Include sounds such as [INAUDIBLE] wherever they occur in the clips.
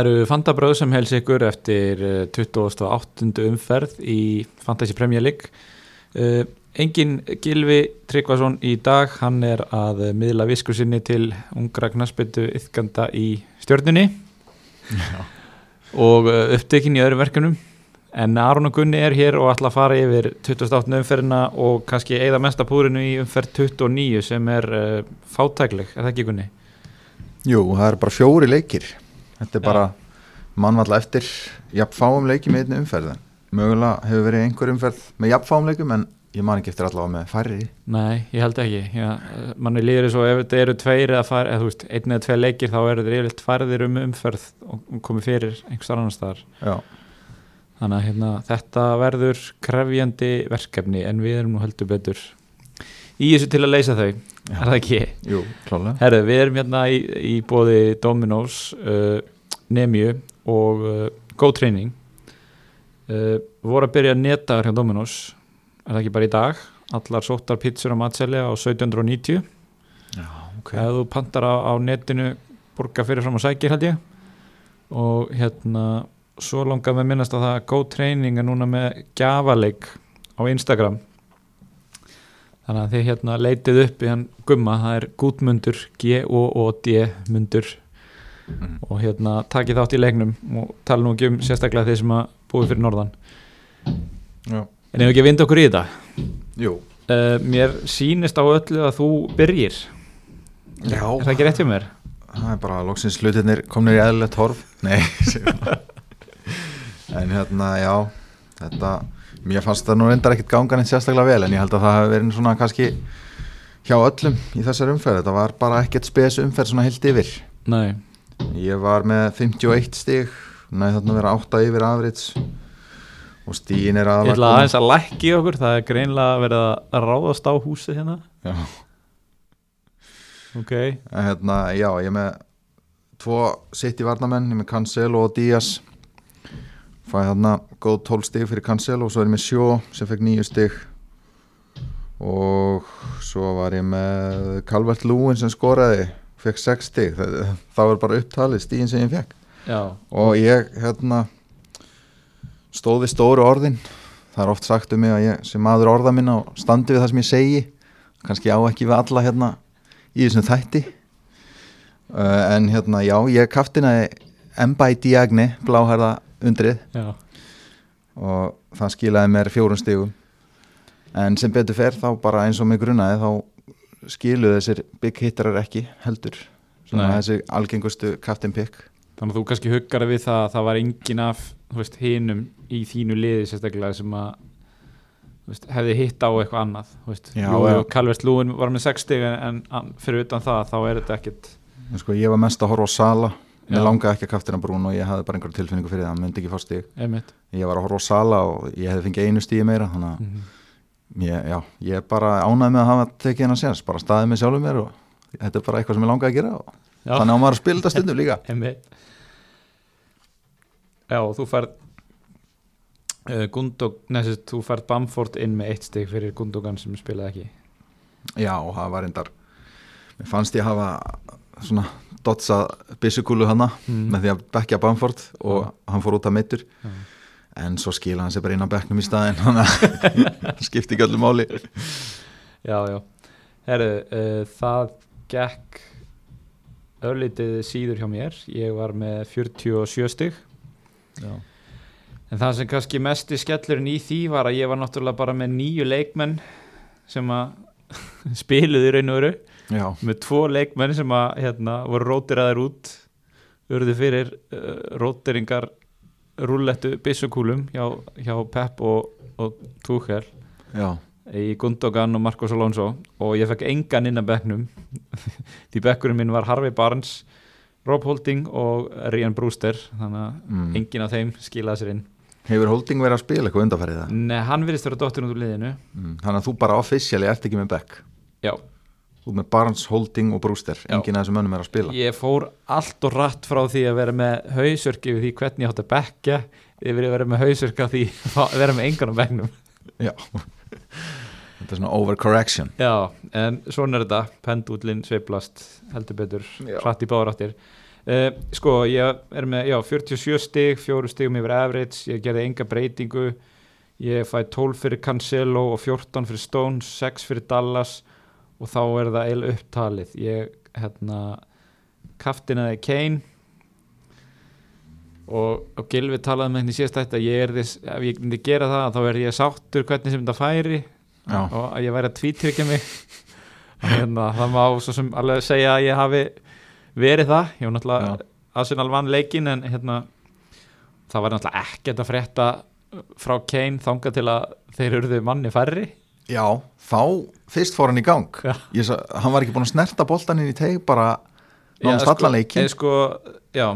Það eru Fantabröð sem hels ykkur eftir eh, 28. umferð í Fantasy Premier League. Uh, engin Gilvi Tryggvason í dag, hann er að eh, miðla visku sinni til ungra knaspbyttu yfkanda í stjörnunni og uh, upptekinn í öðrum verkefnum. En Aron og Gunni er hér og ætla að fara yfir 28. umferðina og kannski eigða mesta púrinu í umferð 29 sem er uh, fátækleg, er það ekki Gunni? Jú, það er bara fjóri leikir Þetta er bara mannvalla eftir jafnfáum leiki með einni umferð Mögulega hefur verið einhver umferð með jafnfáum leikum en ég man ekki eftir allavega með færri. Nei, ég held ekki. Já, manni líður þess að ef þetta eru tveir eða, far, eða þú veist, einn eða tveir leikir þá eru þeir yfirleitt færðir um umferð og komið fyrir einhvers annar staðar. Já, þannig að hérna, þetta verður krefjandi verkefni en við erum nú heldur betur í þessu til að leysa þau. Er það ekki? jú, klálega Herðu, við erum hérna í, í bóði Dominos uh, Nemju og uh, Go Training. Uh, voru að byrja netaður hjá Dominos. Er það ekki bara í dag? Allar sóttar pizzur á matselja á 1790 Já, ok. Ef þú pantar á, á netinu borga fyrir fram og sækir held ég. Og hérna svo langar með minnast að það að Go Training er núna með gjafaleik á Instagram þannig að þið hérna leitið upp í hann gumma, það er gútmundur G-O-O-D mundur. Mm. og hérna takið þátt í leiknum og tala nú ekki um sérstaklega þeir sem að búið fyrir norðan. Já, en ef ekki að vinda okkur í þetta? Jú. Uh, mér sýnist á öllu að þú byrjir. Já, er það ekki rétt hjá mér? það er bara loksins hlutirnir komnir í eðlilegt horf. Nei. [LAUGHS] [LAUGHS] En hérna, já Þetta, mér fannst það nú reyndar ekkit gangan eitt sérstaklega vel En ég held að það hafi verið svona kannski Hjá öllum í þessar umferð. Þetta var bara ekkert spes umferð svona heilt yfir. Nei, Ég var með 51 stig Næði þarna vera 8 yfir afrits Og stíin er Ég aðalega ætla aðeins að lækki okkur, það er greinlega verið að ráðast á húsið hérna. Já, Ok, en hérna, já, ég með Tvo sitt í varnamenn Ég með Cancelo og Díaz Fæði þarna góð 12 stig fyrir Cancelo Og svo er ég með Sjó sem fekk 9 stig. Og svo var ég með Calvert Lúin sem skoraði Fekk 6 stig. Það, var bara upptalið stigin sem ég fekk já, og ég hérna stóð við stóru orðin. Það er oft sagt um mig að ég sem maður orða minna og standi við það sem ég segi. Kannski á ekki við alla hérna í þessum þætti. Uh, en hérna já, ég kaftinaði Mba í Diagne, bláhærða undrið. Já. Og það skilaði mér fjórum stigum. En sem betur fer þá bara eins og mig grunaði þá skiluðu þessir big hittarar ekki heldur. Svona þessi algengustu captain pick. Þannig að þú kannski huggar við það að það var engin af veist, hinum í þínu liði sérstaklega sem að veist, hefði hitt á eitthvað annað. Calvert Lúin var með 6 stig en, en fyrir utan það þá er þetta ekkit sko, ég var mest að horfa á Sala. Mér langaði ekki að kaftina Brún og ég hafði bara einhverja tilfinningu fyrir það, hann myndi ekki fá einmitt. Ég var að horfa á Sala og ég hefði fengið einu stíði meira Þannig að mm já, ég er bara ánægð með að hafa tekið hennar séns Bara staðið með sjálfum mér og þetta er bara eitthvað sem ég langaði að gera og Já, Þannig maður að spila þetta stundum líka. [LAUGHS] Já, þú færð uh, Gundog, nesist, þú færð Bamford inn með eitt stig fyrir Gundogan sem spilaði ekki. Já, það var reyndar Mér fannst ég hafa svona dotsa byssukúlu hana mm. með því að bekkja Bamford og Já. hann fór út af meittur Já. en svo skila hann sér bara inn á bekknum í staðin [LAUGHS] að það skipti ekki öllu máli. Já, já. Herru, uh, það gekk örlítið síður hjá mér. Ég var með 47 stig. Já, en það sem kannski mest í skellurinn í því var að ég var náttúrulega bara með nýju leikmenn sem að [LAUGHS] spiluðu í raun og veru já, með tvo leikmenn sem að hérna, voru rótiraðir út urðu fyrir uh, rótiringar rúllettu byssukúlum hjá, hjá Pep og, og Tuchel. Já. í Gundogan og Marcos Alonso. Og ég fekk engan inn að bekknum. [LAUGHS] Því bekkurinn minn var Harvey Barnes Rob Holding og Rian Brewster. Þannig að Mm. engin af þeim skilaði sér inn. Hefur Holding verið að spila eitthvað undanfærið það? Nei, hann virðist vera dottir út úr liðinu. Mm. Þannig að þú bara officially ert ekki með back Já, Þú með Barnes, Holding og Brewster. Já. Engin af þessum mönnum er að spila. Ég fór allt og rætt frá því að vera með hausörk yfir því hvernig ég átt að bekka yfir að vera með hausörk af því [LAUGHS] að vera með engan á bekknum. Já. Þetta er svona overcorrection. Já, en svona er þetta. Pendullin sveiflast heldur betur, hratt í báðar áttir. Uh, sko, ég er með já, 47 stig, 4 stigum yfir average, ég gerði enga breytingu. Ég fæ 12 fyrir Cancelo og 14 fyrir Stones, 6 fyrir Dallas og þá er það eil upptalið. Ég, hérna kaftinaði Kane. Og, og Gilvi talaði með henni síðast þetta er ef ég myndi gera það þá er ég sáttur hvernig sem þetta færi. Já. og að ég væri að tvítryggja mig. Hérna, það má svo sem alveg segja að ég hafi verið það. Ég var náttúrulega Arsenal vann leikin en hérna það var náttúrulega ekkert að frétta frá Kane þanga til að þeir eruðu manni færri Já, þá fyrst fór hann í gang sa, hann var ekki búin að snerta boltan inn í teg bara nánast Já, allan leikin sko, já,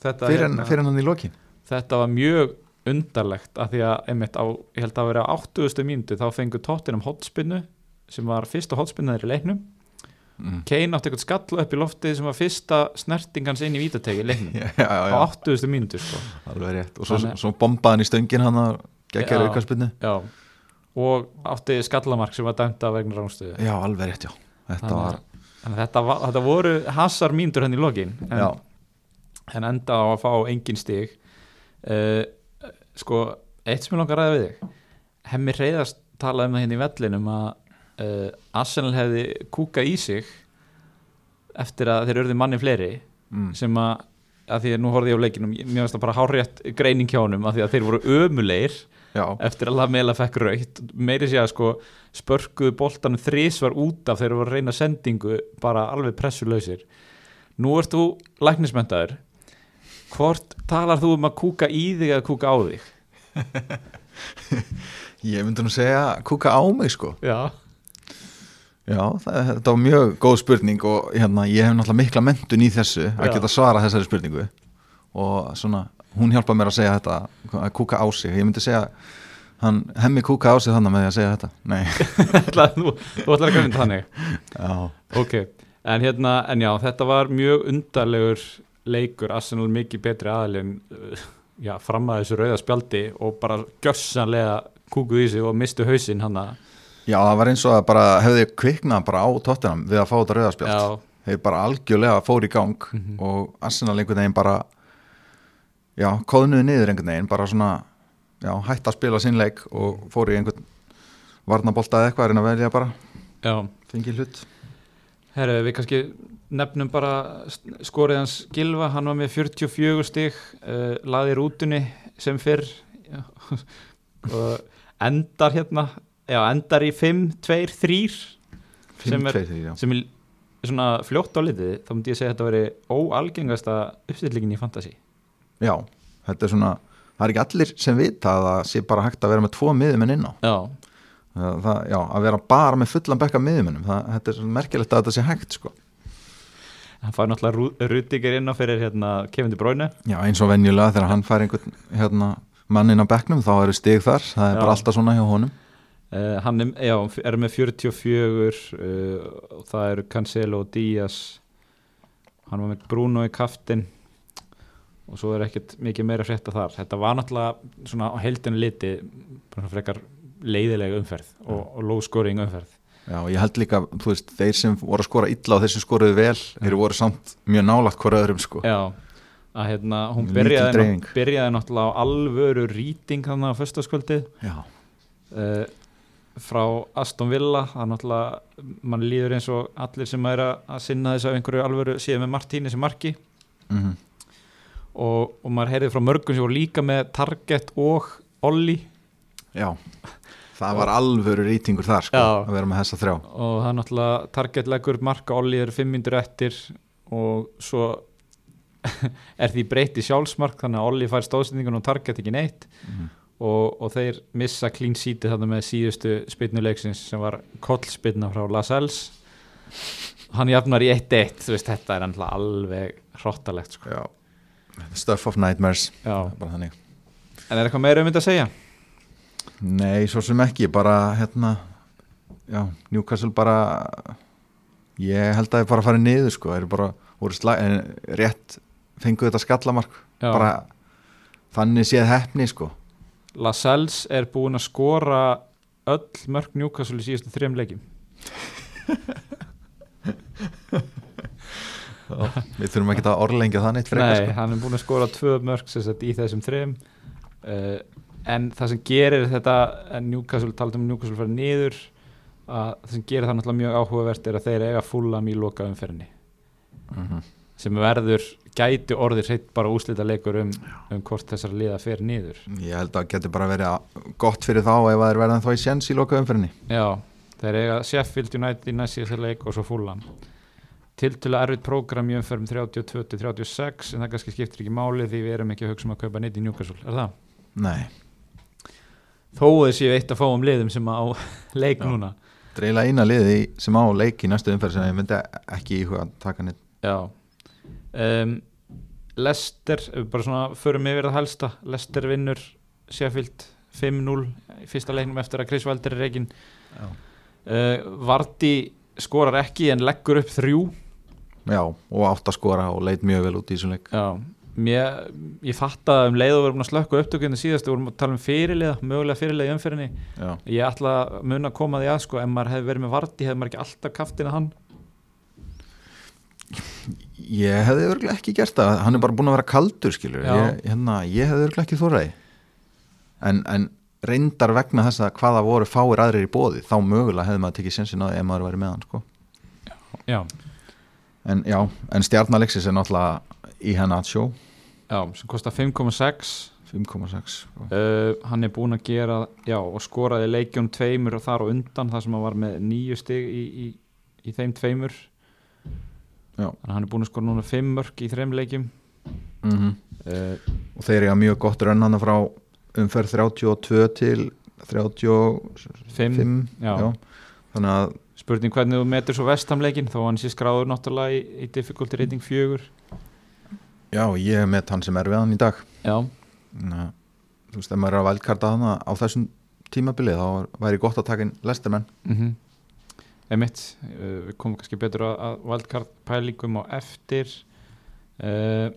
þetta, fyrir, hérna, fyrir hann í lokin þetta var mjög undarlegt að því að einmitt á, ég held að vera á 80. mínútu þá fengur Tottenham hotspinnu sem var fyrsta hotspinnaður í leiknum mm. Kane átti eitthvað skall upp í loftið sem var fyrsta snertingans inn í vítategi í leiknum [LAUGHS] já, já, á já, 80. mínútu sko. alveg rétt og svo, Þannig- svo bombaði hann í stöngin hann að geggjara Já. aukarspinnu já, og átti skallamark sem var dæmt af vegna rángstöðu Já, alveg rétt, já. Þetta var, þetta, var, þetta voru hasar mínútur henni í lokin en, en enda á að fá engin stig. Uh, sko, eitt sem ég langar að ræða við þig. Hemmi reyðast talaði um það hérna í vellinum að uh, Arsenal hefði kúkað í sig eftir að þeir örði manni fleiri mm. sem að, að því að nú horfði ég á leikinum mér finnst það bara hárrétt greining hjá honum að því að þeir voru ömulegir já, eftir að Lamela fekk raukt meiri sé að sko spörkuðu boltanum þrísvar út af þeir voru að reyna sendingu bara alveg pressulausir nú ert þú læknismentaður hvort talar þú um að kúka í þig eða kúka á þig? [LAUGHS] Ég myndi nú segja kúka á mig sko. Já, Já, það, þetta var mjög góð spurning og hérna, ég hef náttúrulega mikla mentun í þessu að Já. geta svara þessari spurningu. Og svona, hún hjálpa mér að segja þetta að kúka á sig, ég myndi segja hann hemmi kúka á sig þannig með því að segja þetta. Nei, [LAUGHS] þú, þú ætlar ekki að mynda þannig? Já, ok, en hérna en já, þetta var mjög undarlegur leikur, Arsenal mikið betri aðalinn uh, já, fram að þessu rauða spjaldi og bara gjössanlega kúkuð í sig og mistu hausinn hann að já, það var eins og að bara hefði kviknað bara á tóttinam við að fá þetta rauðarspjald já, þeir bara algjörlega fór í gang Mhm. og Arsenal einhvern veginn bara já, kóðnuði niður einhvern veginn bara svona, já, hætt að spila sinn leik og fór í einhvern varnabolta eða eitthvað, er að velja bara já fengi hlut Herru, við kannski nefnum bara skorið hans Gilva, hann var með 44 stig, uh, laði rútunni sem fyrr já, [LAUGHS] og endar hérna, já, endar í 5, 2, 3 Sem er- 5-2-3, já. sem er svona fljótt á litið, þá myndi ég segja að þetta veri óalgengasta uppstillingin í fantasy. Já, þetta er svona það er ekki allir sem vita að það sé bara hægt að vera með tvo miðumenn inn á Já, það, það, já, að vera bara með fullan bekka miðumennum, það, þetta er svona merkilegt að þetta sé hægt sko. hann fær náttúrulega Rudiger inn á fyrir hérna Kevin De Bruyne. já, eins og venjulega þegar hann fær einhvern hérna, mann inn á bekknum, þá eru stig þar það er Já. bara alltaf svona hjá honum Uh, hann er, já, er með 44 uh, og það eru Cancelo og Díaz hann var með Bruno í kaftin og svo er ekkert mikið meira að frétta þar. Þetta var náttúrulega svona á heldinu liti frekar leiðilega umferð og, og low scoring umferð. Já, ég held líka, þú veist, þeir sem voru að skora illa og þeir sem skoruðu vel, þeir voru samt mjög nálagt hvora öðrum sko. já, að hérna hún byrjaði, ná, byrjaði náttúrulega á alvöru rýting þannig á föstaskvöldið já, uh, frá Aston Villa það náttúrulega, mann líður eins og allir sem er að að sinna þess af einhverju alvöru síðan með Martíni sem marki. Mm og, og maður heyrði frá mörgum sem voru líka með Target og Olli já það var alvöru rýtingur þar sko, Já. að vera með þessa þrjá og það er náttúrulega Target leggur marka Olli er fimm myndur eftir og svo [LAUGHS] er því breytti sjálfsmark þannig að Olli fær stóðsendingun og Target ekki neitt Mhm. og, og þeir missa clean seati þarna með síðustu spilnuleiksins sem var kollspilna frá Lascelles hann jafnar í 1-1 þú veist þetta er alveg hrottalegt sko. já. Stuff of nightmares. Já. bara þannig. En er eitthvað meira um þetta að segja? Nei, svo sem ekki, bara hérna já, Newcastle bara ég held að það bara farið niður sko, þeir eru bara slag, en rétt fengu þetta skallamark. Já. bara þannig séð hefni sko. Lascelles er búin að skora öll mörg Newcastle í síðustu þrejum leikjum [LAUGHS] Við þurfum ekki að orðlengja það neitt frekar Nei, sko. hann er búin að skora tvö mörg í þessum þrem. Uh, en það sem gerir þetta en Newcastle, talað um Newcastle fyrir niður að það sem gerir það náttúrulega mjög áhugavert er að þeir eiga fúlam í loka umferðinni Mhm. sem verður gæti orðir heitt bara úslita leikur um, um hvort þessar liða fer niður. Ég held að getur bara verið gott fyrir þá ef það er verðan þá í séns í loka umferðinni Já, þeir eiga Sheffield United í næst síðasta leik og svo fúlam til til að erfitt prógram í umferðum 32-36 en það kannski skiptir ekki máli því við erum ekki að hugsa um að kaupa neitt í Newcastle, er það? Nei, þó þessi eitt að fá um liðum sem á [LAUGHS] leik Já. núna. Dreila eina liði sem á leik í næstu umferð sem ég myndi ekki íhuga að taka neitt já. Um, Lester, við bara svona förum yfir það helsta, Lester vinnur Sheffield 5-0 í fyrsta leiknum eftir að Chris Valder er reikin Já, uh, Varti skorar ekki en leggur upp þrjú Já og átt að skora og leit mjög vel út í þessum leik. Já, mér, ég fatt að um leið og við erum að slökka upptökinu síðast við vorum að tala um fyrirliða, mögulega fyrirliða í umferðinni. Já, ég ætla að mun að koma því að sko, ef maður hefði verið með Varti hefði maður ekki alltaf kaftina hann? Ég hefði örgulega ekki gert það. Hann er bara búin að vera kaldur skilur ég, hérna, ég hefði örgulega ekki þóraði en, en reyndar vegna þess að hvaða voru fáir aðrir í bóði þá mögulega hefði maður tekið á því ef maður væri með hann sko. já, en já, en stjarnalexis er náttúrulega í hennar sjó já, sem kostar 5,6 5,6 sko. Uh, hann er búinn að gera já, og skoraði leikjum tveimur og þar og undan þar sem hann var með nýju stig í, í, í þeim tveimur Já. hann er búinn að skora núna fimm mörg í þreim leikjum mm uh, og þeir eru mjög gott rönn hann frá umferð 32 til 35 fimm, já. já. þannig að spurning hvernig þú metur svo vestamleikin þó hann sé skráður náttúrulega í, í difficulty rating fjögur. Já, ég með hann sem er við hann í dag. Já, að, þú veist, ef maður er að vældkarta hann á þessum tímabili þá væri gott að taka inn lestermenn mm emitt uh, við komum kannski betur að, að wildcard pælingum á eftir. Uh,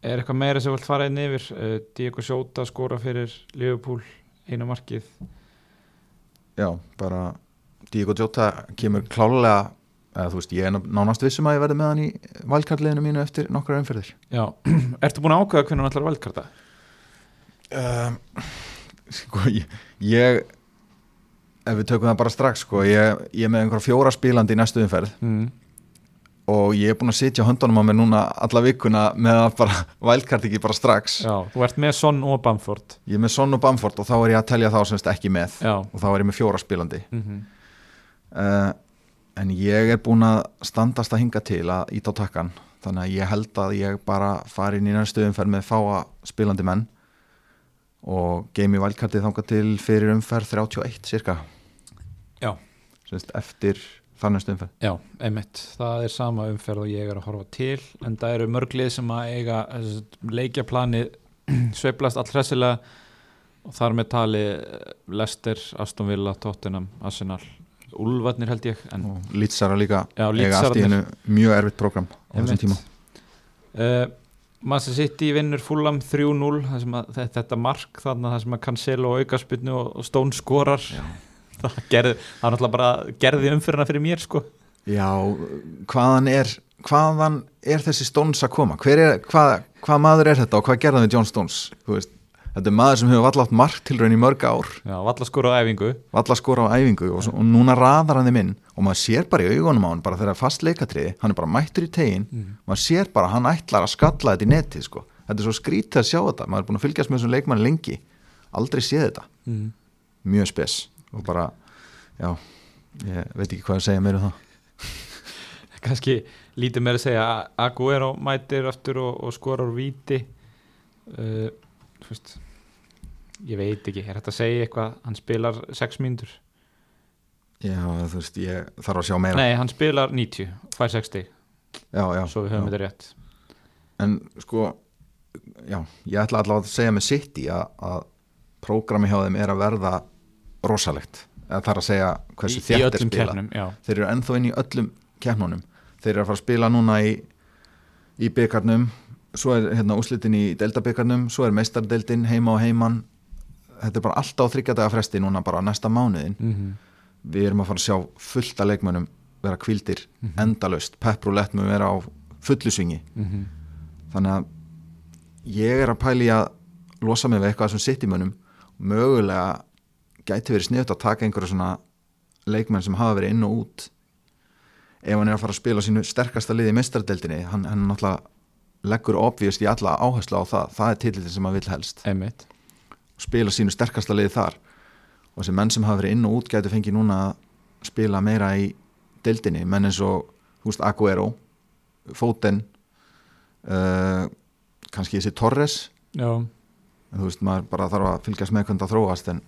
er eitthvað meira sem vilt fara inn yfir? Uh, Diego Sjóta skora fyrir Liverpool einu markið. Já, bara Diego Jota kemur klálega eða þú veist, ég er nánast vissum að ég verði með hann í vældkartliðinu mínu eftir nokkra umferðir. Já, [CLEARS THROAT] ertu búin að ákveða hvernig hann ætlar að velkarta? um, sko, ég, ég ef við tökum það bara strax sko, ég, ég er með einhverja fjóra spílandi í næstu umferð. Mm. og ég er búin að sitja höndunum á mér núna alla vikuna með að bara [LAUGHS] vældkart ekki bara strax. Já, þú ert með Son og Bamford. Ég er með Son og Bamford og þá er ég að telja þá semst ekki með. Já. Og þá er ég með fjóra spílandi mm -hmm. Uh, en ég er búin að standast að hinga til að ít á takkan þannig að ég held að ég bara fari inn í næstu umferð með fáa spilandi menn og geimi vældkartið þanga til fyrir umferð 31 cirka Já. semst eftir þar næstu umferð. Já, einmitt, það er sama umferð og ég er að horfa til en það eru mörglið sem að eiga þessi, leikjaplanið [CLEARS THROAT] sveiflast all hressilega. Og þar með tali eh, Leicester, Aston Villa, Tottenham, Arsenal Úlfarnir held ég Lítsara líka Já, eiga allt í hennu mjög erfitt program á þessum Einmitt. tíma. Uh, Manchester City vinnur Fulham 3-0 það sem að, þetta, mark þarna það sem að Cancelo aukarspinnu og, og Stone skorar. [LAUGHS] Það gerði, það er náttúrulega bara gerði umfyrirna fyrir mér sko. Já, hvaðan er hvaðan er þessi Stones að koma? Er, hvað, hvað maður er þetta og hvað gerðan við John Stones? Þú veist, þetta er maður sem hefur vallátt mark til raun í mörg ár Já, valla skora á æfingu valla skora á æfingu og, svo, og núna raðar hann þeim inn og maður sér bara í augunum á hann bara þegar það er fast leikatriði, hann er bara mættur í tegin Mhm. maður sér bara hann ætlar að skalla þetta í netið sko. þetta er svo skrítið að sjá þetta maður er búin að fylgjast með þessum leikmann lengi aldrei séð þetta, mm. mjög spes og bara, já ég veit ekki hvað að segja meira um það [LAUGHS] kannski lítið meira að segja Aguero mætir aftur og, og skorar víti uh, veist ég veit ekki, er þetta að segja eitthvað hann spilar 6 mínútur? Já, þú veist, ég þarf að sjá meira. Nei, hann spilar 90, fær 60 já, já, svo við höfum já. þetta rétt. En sko já, ég ætla allavega að segja með City að, að prógrami hjá þeim er að verða rosalegt. Eða er að segja í, hversu í er öllum spila. kernum þeir eru ennþá inn í öllum keppnunum. Þeir eru að fara að spila núna í, í byggarnum svo er hérna úslitin í deildabyggarnum svo er meistardeildin heima og heiman. Þetta er bara alltaf á þryggjadaga fresti núna bara næsta mánuðin Mm -hmm. við erum að fara að sjá fullt af leikmönnum vera kvildir Mhm. endalaust, Pep Roulette mun vera á fullu svingi. Mm þannig að ég er að pæli að losa mig við eitthvað sem sitt í mönnum mögulega gæti verið sniðut að taka einhverja svona leikmenn sem hafa verið inn og út. Ef hann er að fara að spila sínu sterkasta liði í meistardeldinni hann, hann náttúrulega leggur obvíust í alla áherslu á það. Það er titillin sem hann vil helst. Einmitt. Spila sínu sterkasta liði þar. Og þessi menn sem hafa verið inn og út gæti fengið núna að spila meira í deildinni, menn eins og veist, Aguero, Foden uh, kannski þessi Torres. Já, en þú veist, maður bara þarf að fylgjast með hvernig það þróast en,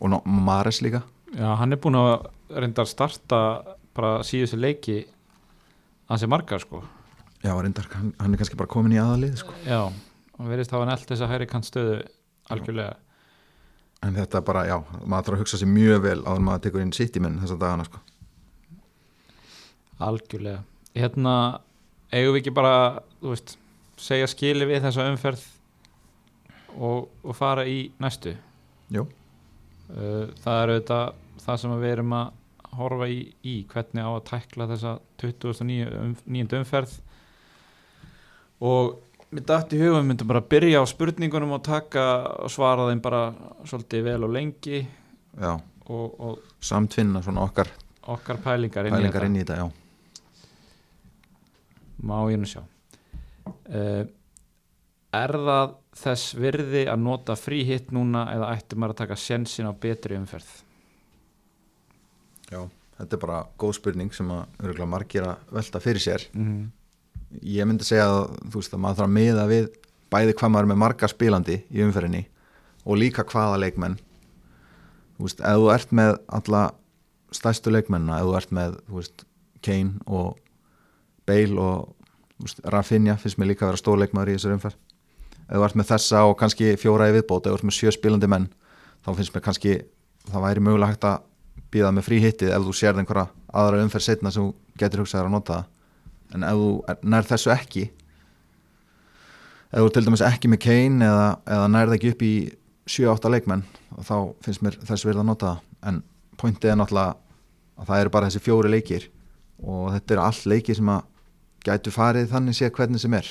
og Mares líka. Já, hann er búin að reynda að starta bara síðustu leiki ansi margar sko já, reyndar, hann, hann er kannski bara komin í aðalið sko. já, hann verðist hafa nelt þess að hæri kant stöðu algjörlega en þetta bara, já, maður þarf að hugsa sér mjög vel áður en maður tekur inn sitt í menn þessa dagana sko. algjörlega hérna, eigum við ekki bara þú veist, segja skili við þessa umferð og, og fara í næstu Jú. Uh, það er auðvitað það sem við erum að horfa í, í hvernig á að tækla þessa 2009 um, umferð og mér dætt í hugum myndum bara að byrja á spurningunum og taka og svara þeim bara svolítið vel og lengi. Já, og, og samtvinna svona okkar okkar pælingar inn í pælingar þetta. inn í þetta, má ég nú sjá. Uh, er það þess virði að nota frí hitt núna eða ætti maður að taka sjensin á betri umferð? Já, þetta er bara góð spurning sem að margir að velta fyrir sér. Mm. Ég myndi segja að þú veist að maður þarf að miða við bæði hvað maður er með marga spilandi í umferðinni og líka hvaða leikmenn. Þú veist, ef þú ert með alla stærstu leikmenna, ef þú ert með þú veist, Kane og Bale og veist, Rafinha finnst mér líka að vera stórleikmaður í þessar umferð. Ef þú ert með þessa og kannski fjóra í viðbót ef þú ert með sjö spilandi menn þá finnst mér kannski, það væri mögulega hægt að býða með frí hittið ef þú sérð einhverja aðra umferð setna sem þú getur hugsaðar að nota það en ef þú nær þessu ekki ef þú til dæmis ekki með Kane eða, eða nærð ekki upp í 7-8 leikmenn þá finnst mér þessu verið að nota það. En pointið er náttúrulega að það eru bara þessi fjóri leikir og þetta eru all leikir sem að gætu farið þannig séð hvernig sem er.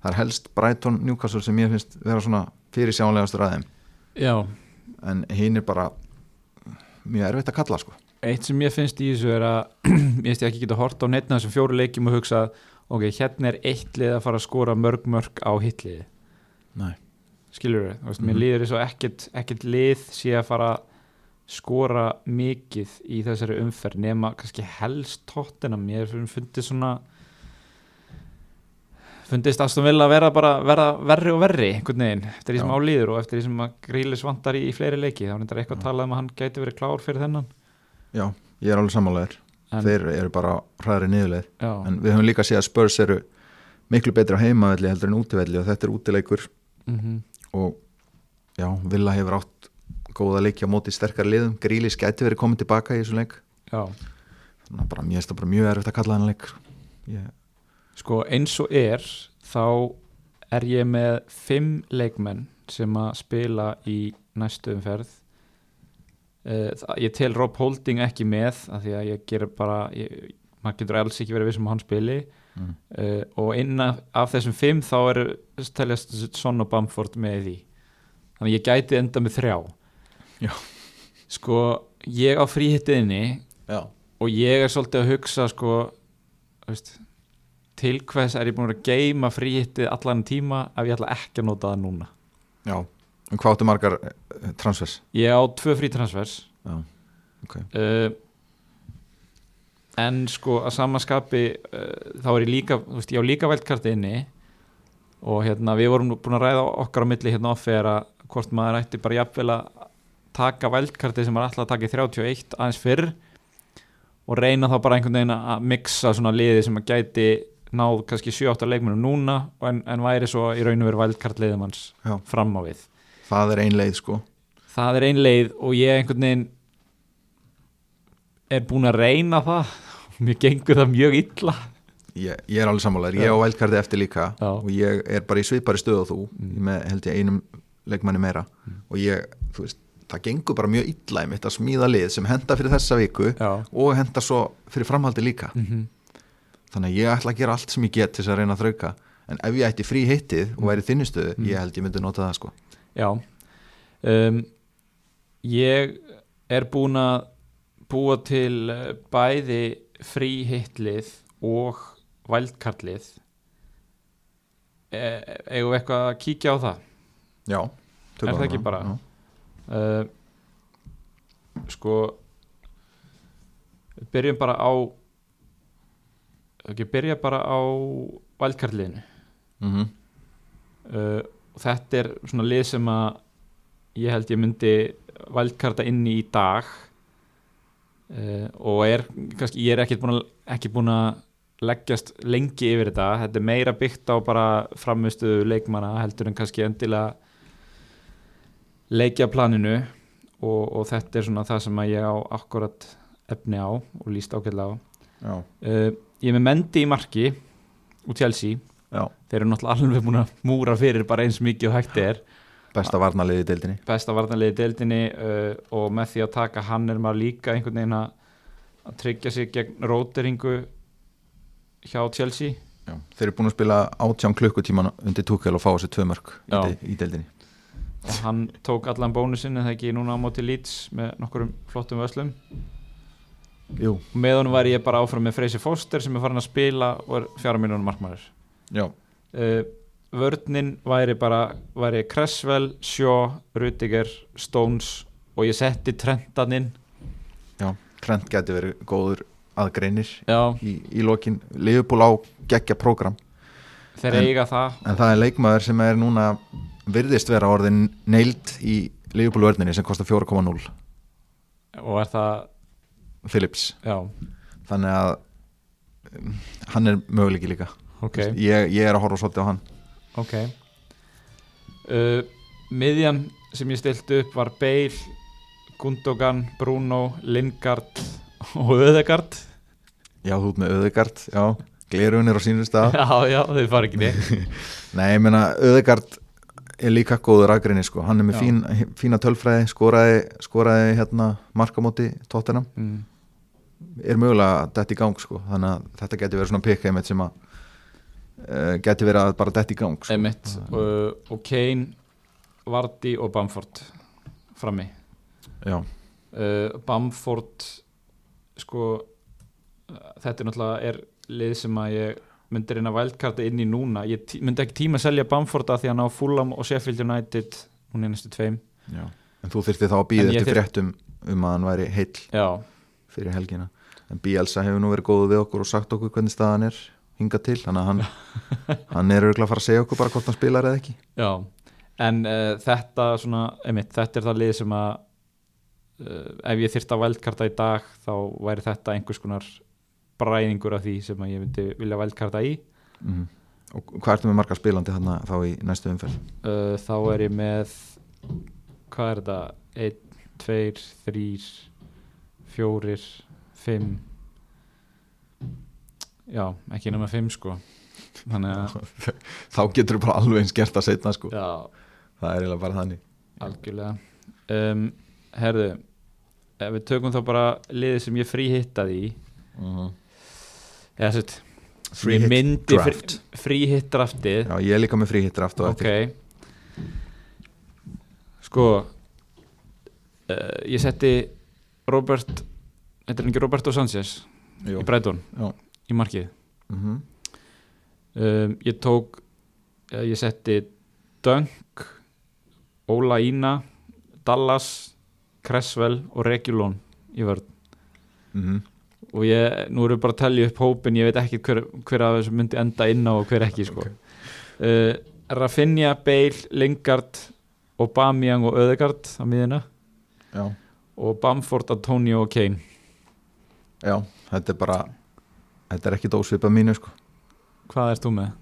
Það er helst Brighton Newcastle sem ég finnst vera svona fyrir sjánlegastur aðeim já, en hinn er bara mjög erfitt að kalla sko eitt sem ég finnst í þessu er að [CLEARS THROAT] ég finnst ekki geta hort á netna þessum fjóru leikjum og hugsa ok, hérna er eitt lið að fara að skora mörg mörg á hitliði Nei. skilur við, veist, mér Mhm. líður þess að ekkert, ekkert lið sé að fara að skora mikið í þessari umferð nema kannski helst tóttina mér fundið svona fundist Aston Villa að vera bara verða verri og verri einhvern veginn eftir því sem Já. á líður og eftir því sem að Grílis vantar í, í fleiri leiki þá er þetta eitthvað að tala um að hann gæti verið klár fyrir þennan Já, ég er alveg en, þeir eru bara hræðri niðurleið. Já, en við höfum líka séð að Spurs eru miklu betri á heimavelli heldur en útivelli og þetta er útileikur. Mm og já, Villa hefur átt góða leiki á móti sterkari liðum. Grílis gæti verið komið tilbaka í þessu leik. Já. Þannig að bara, mér finnst það bara mjög erfitt að kalla þennan leik. Ég, Sko eins og er þá er ég með fimm leikmenn sem að spila í næstu umferð ég tel Rob Holding ekki með af því að ég ger bara ég, maður getur alls ekki verið vissum að hann spili. Mm, uh, og innan af þessum fimm þá eru teljast Son og Bamford með því. Þannig ég gæti enda með þrjá. Já. sko ég á fríhittiðinni já, og ég er svolítið að hugsa sko veist, til hvers er ég búin að geima fríhittið allan tíma ef ég ætla ekki að nota það núna? Já en hvað áttu margar eh, transfers? Ég á tvö frítransfers já, ok. Uh, en sko að samaskapi uh, þá er ég líka þú veist, ég á líka vældkarti inni. Og hérna við vorum búin að ræða okkar á milli hérna offer að hvort maður ætti bara jafnvel að taka vældkarti sem maður ætla að taka í 31 aðeins fyrr og reyna þá bara einhvern veginn að mixa svona liði sem að gæti náð kannski 7-8 leikmennum núna en, en væri svo í raun og veru vældkartliðum hans Já. fram á við það er ein leið sko. Það er ein leið og ég einhvern veginn er búin að reyna það. [LAUGHS] Mér gengur það mjög illa. Ég, ég er alveg sammálaður, ég á vældkarti eftir líka Já. og ég er bara í svipari stöðu og þú Mm. með held ég einum leikmanni meira. Og ég, þú veist, það gengur bara mjög illa í mitt að smíða lið sem henda fyrir þessa viku já. og henda svo fyrir framhaldi líka. Mm þannig að ég ætla að gera allt sem ég get til þess að reyna að þrauka. En ef ég ætti frí hittið og væri þinnistöðu Mm. ég held ég myndi nota það sko Já. Um, Ég er búin að búa til eh, bæði frí hitlið og vældkarlið. E eigum við eitthvað að kíkja á það? Já, Er það ekki bara? uh, Sko byrjum bara á ekki byrja bara á vældkarliðinu. Mhm. uh, og þetta er svona lið sem að ég held ég myndi vældkarta inn í í dag. Uh, og er kannski, ég er ekki búin að, leggjast lengi yfir þetta. Þetta er meira byggt á bara framistu leikmanna heldur en kannski endilega leikja planinu og, og þetta er svona það sem að ég á akkurat efni á og líst ágætlega á. Uh, ég er með Mendi í marki úr Chelsea já, þeir eru náttúrulega alveg búin að múra fyrir bara eins mikið og hægt er. Besta varnaliði deildinni. Besta varnarliði deildinni uh, og með því að taka hann er maður líka einhvern veginn að að tryggja sig gegn róteringu hjá Chelsea. Já. þeir eru búin að spila átján klukkutíman undir túkel og fá þessi tvö mörg í, í deildinni. Og hann tók allan bónusinn en það ekki núna á móti Leeds með nokkurum flottum vöslum? Jú, og með honum væri ég bara áfram með Freysi Foster sem er farin að spila og er fjara mínunum markmæður uh, vörninn væri bara væri Cresswell, Shaw, Rudiger Stones og ég setti Trentan inn. Já. Trent geti verið góður aðgreinir í, í lokin. Liverpool á geggja prógram. Þeir En- eiga það. en það er leikmaður sem er núna virðist vera orðin neild í Liverpool vörninni sem kostar 4,0 og er það, Phillips. Já, þannig að um, hann er möguleiki líka ok. Ég, ég er að horfa svolítið á hann. Ok. Uh, miðjan sem ég stilti upp var Bale Gundogan, Bruno, Lingard og Öðegard já, þú ert með Öðegard, já. Glerunir á sínum stað. Já, já, þau fara ekki neitt. [LAUGHS] Nei, ég meina Öðegard er líka góður aðgreini sko, hann er með fín, fína tölfræði skoraði, skoraði hérna markamóti tóttina, mm. er mögulega dætt í gang sko, þannig að þetta geti verið svona pikk sem að uh, geti verið að bara dætt í gang sko. Emmett uh, og Kane Vardy og Bamford frammi. Uh, Bamford sko þetta er náttúrulega er lið sem að ég myndi reyna vældkarta inn í núna. Ég myndi ekki tíma að selja Bamford að því að ná Fulham og Sheffield United hún er næstu tveim. Já. en þú þyrfti þá að býða þyrft- fréttum um að hann væri heill já, fyrir helgina. En Bielsa hefur nú verið góðu við okkur og sagt okkur hvernig staðan er hingað til þannig að hann, [LAUGHS] hann er auðvitað að fara að segja okkur bara hvort hann spilar eða ekki. Já en uh, þetta svona, einmitt, þetta er það lið sem að uh, ef ég þyrfti að vældkarta í dag þá væri þetta einhvers konar bræðingur af því sem ég myndi vilja vældkarta í. Mm. og hvað ertu með marga spilandi þarna þá í næstu umferð? Uh, þá er ég með hvað er þetta? 1, 2, 3 4 5 já, ekki nema 5 sko. Þannig að [LAUGHS] þá getur þú bara alveg eins gert að setna sko. já, það er eiginlega bara þannig. Algjörlega. Um, herðu við tökum þá bara liðið sem ég fríhittaði í. Uh eða sett Free ég hit myndi draft. fríhitt draftið. Já, ég er líka með fríhittur aftur og ok. Sko uh, ég setti Robert þetta er ekki Roberto Sanchez Jú. í Breitón Já. Í markið Mhm. um, ég tók ég setti Dunk Óla Ína Dallas Cresswell og Regulón í vörð Mhm. og ég, nú við bara að tellja upp hópin ég veit ekki hver, hver af þessu myndi enda inn á og hver ekki sko. Ok. uh, Rafinha, Bale, Lingard Aubameyang og Ödegard á miðina já, og Bamford, Antonio og Kane já, þetta er bara þetta er ekki dósvipa mínu sko. hvað ert þú með?